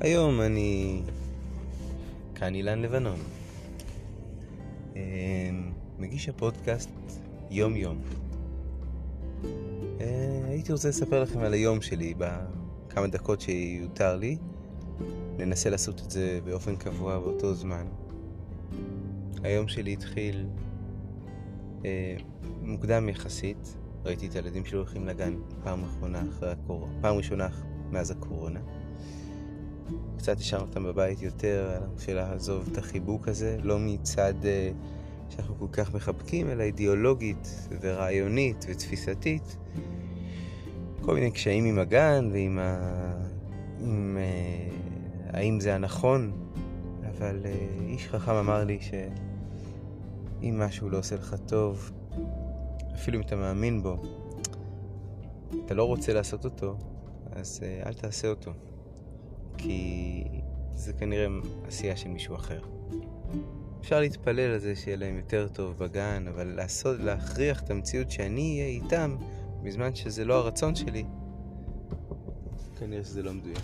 היום אני כאן אילן לבנון, אמ, מגיש הפודקאסט יום יום. אה, הייתי רוצה לספר לכם על היום שלי בכמה דקות שיותר לי. ננסה לעשות את זה באופן קבוע באותו זמן. היום שלי התחיל אה, מוקדם יחסית. ראיתי את הילדים שלי הולכים לגן פעם אחרונה אחרי הקורונה, פעם ראשונה מאז הקורונה. קצת השארנו אותם בבית יותר, של לעזוב את החיבוק הזה, לא מצד uh, שאנחנו כל כך מחבקים, אלא אידיאולוגית ורעיונית ותפיסתית. כל מיני קשיים עם הגן ועם ה... עם, uh, האם זה הנכון, אבל uh, איש חכם אמר לי שאם משהו לא עושה לך טוב, אפילו אם אתה מאמין בו, אתה לא רוצה לעשות אותו, אז uh, אל תעשה אותו. כי זה כנראה עשייה של מישהו אחר. אפשר להתפלל על זה שיהיה להם יותר טוב בגן, אבל לעשות, להכריח את המציאות שאני אהיה איתם בזמן שזה לא הרצון שלי, כנראה שזה לא מדויק.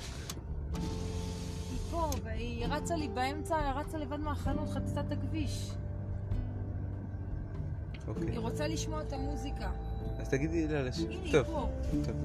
היא פה, והיא רצה לי באמצע, רצה לבד מהחנות, חצתה את הכביש. אוקיי. היא רוצה לשמוע את המוזיקה. אז תגידי לה לש... הנה, היא פה. טוב.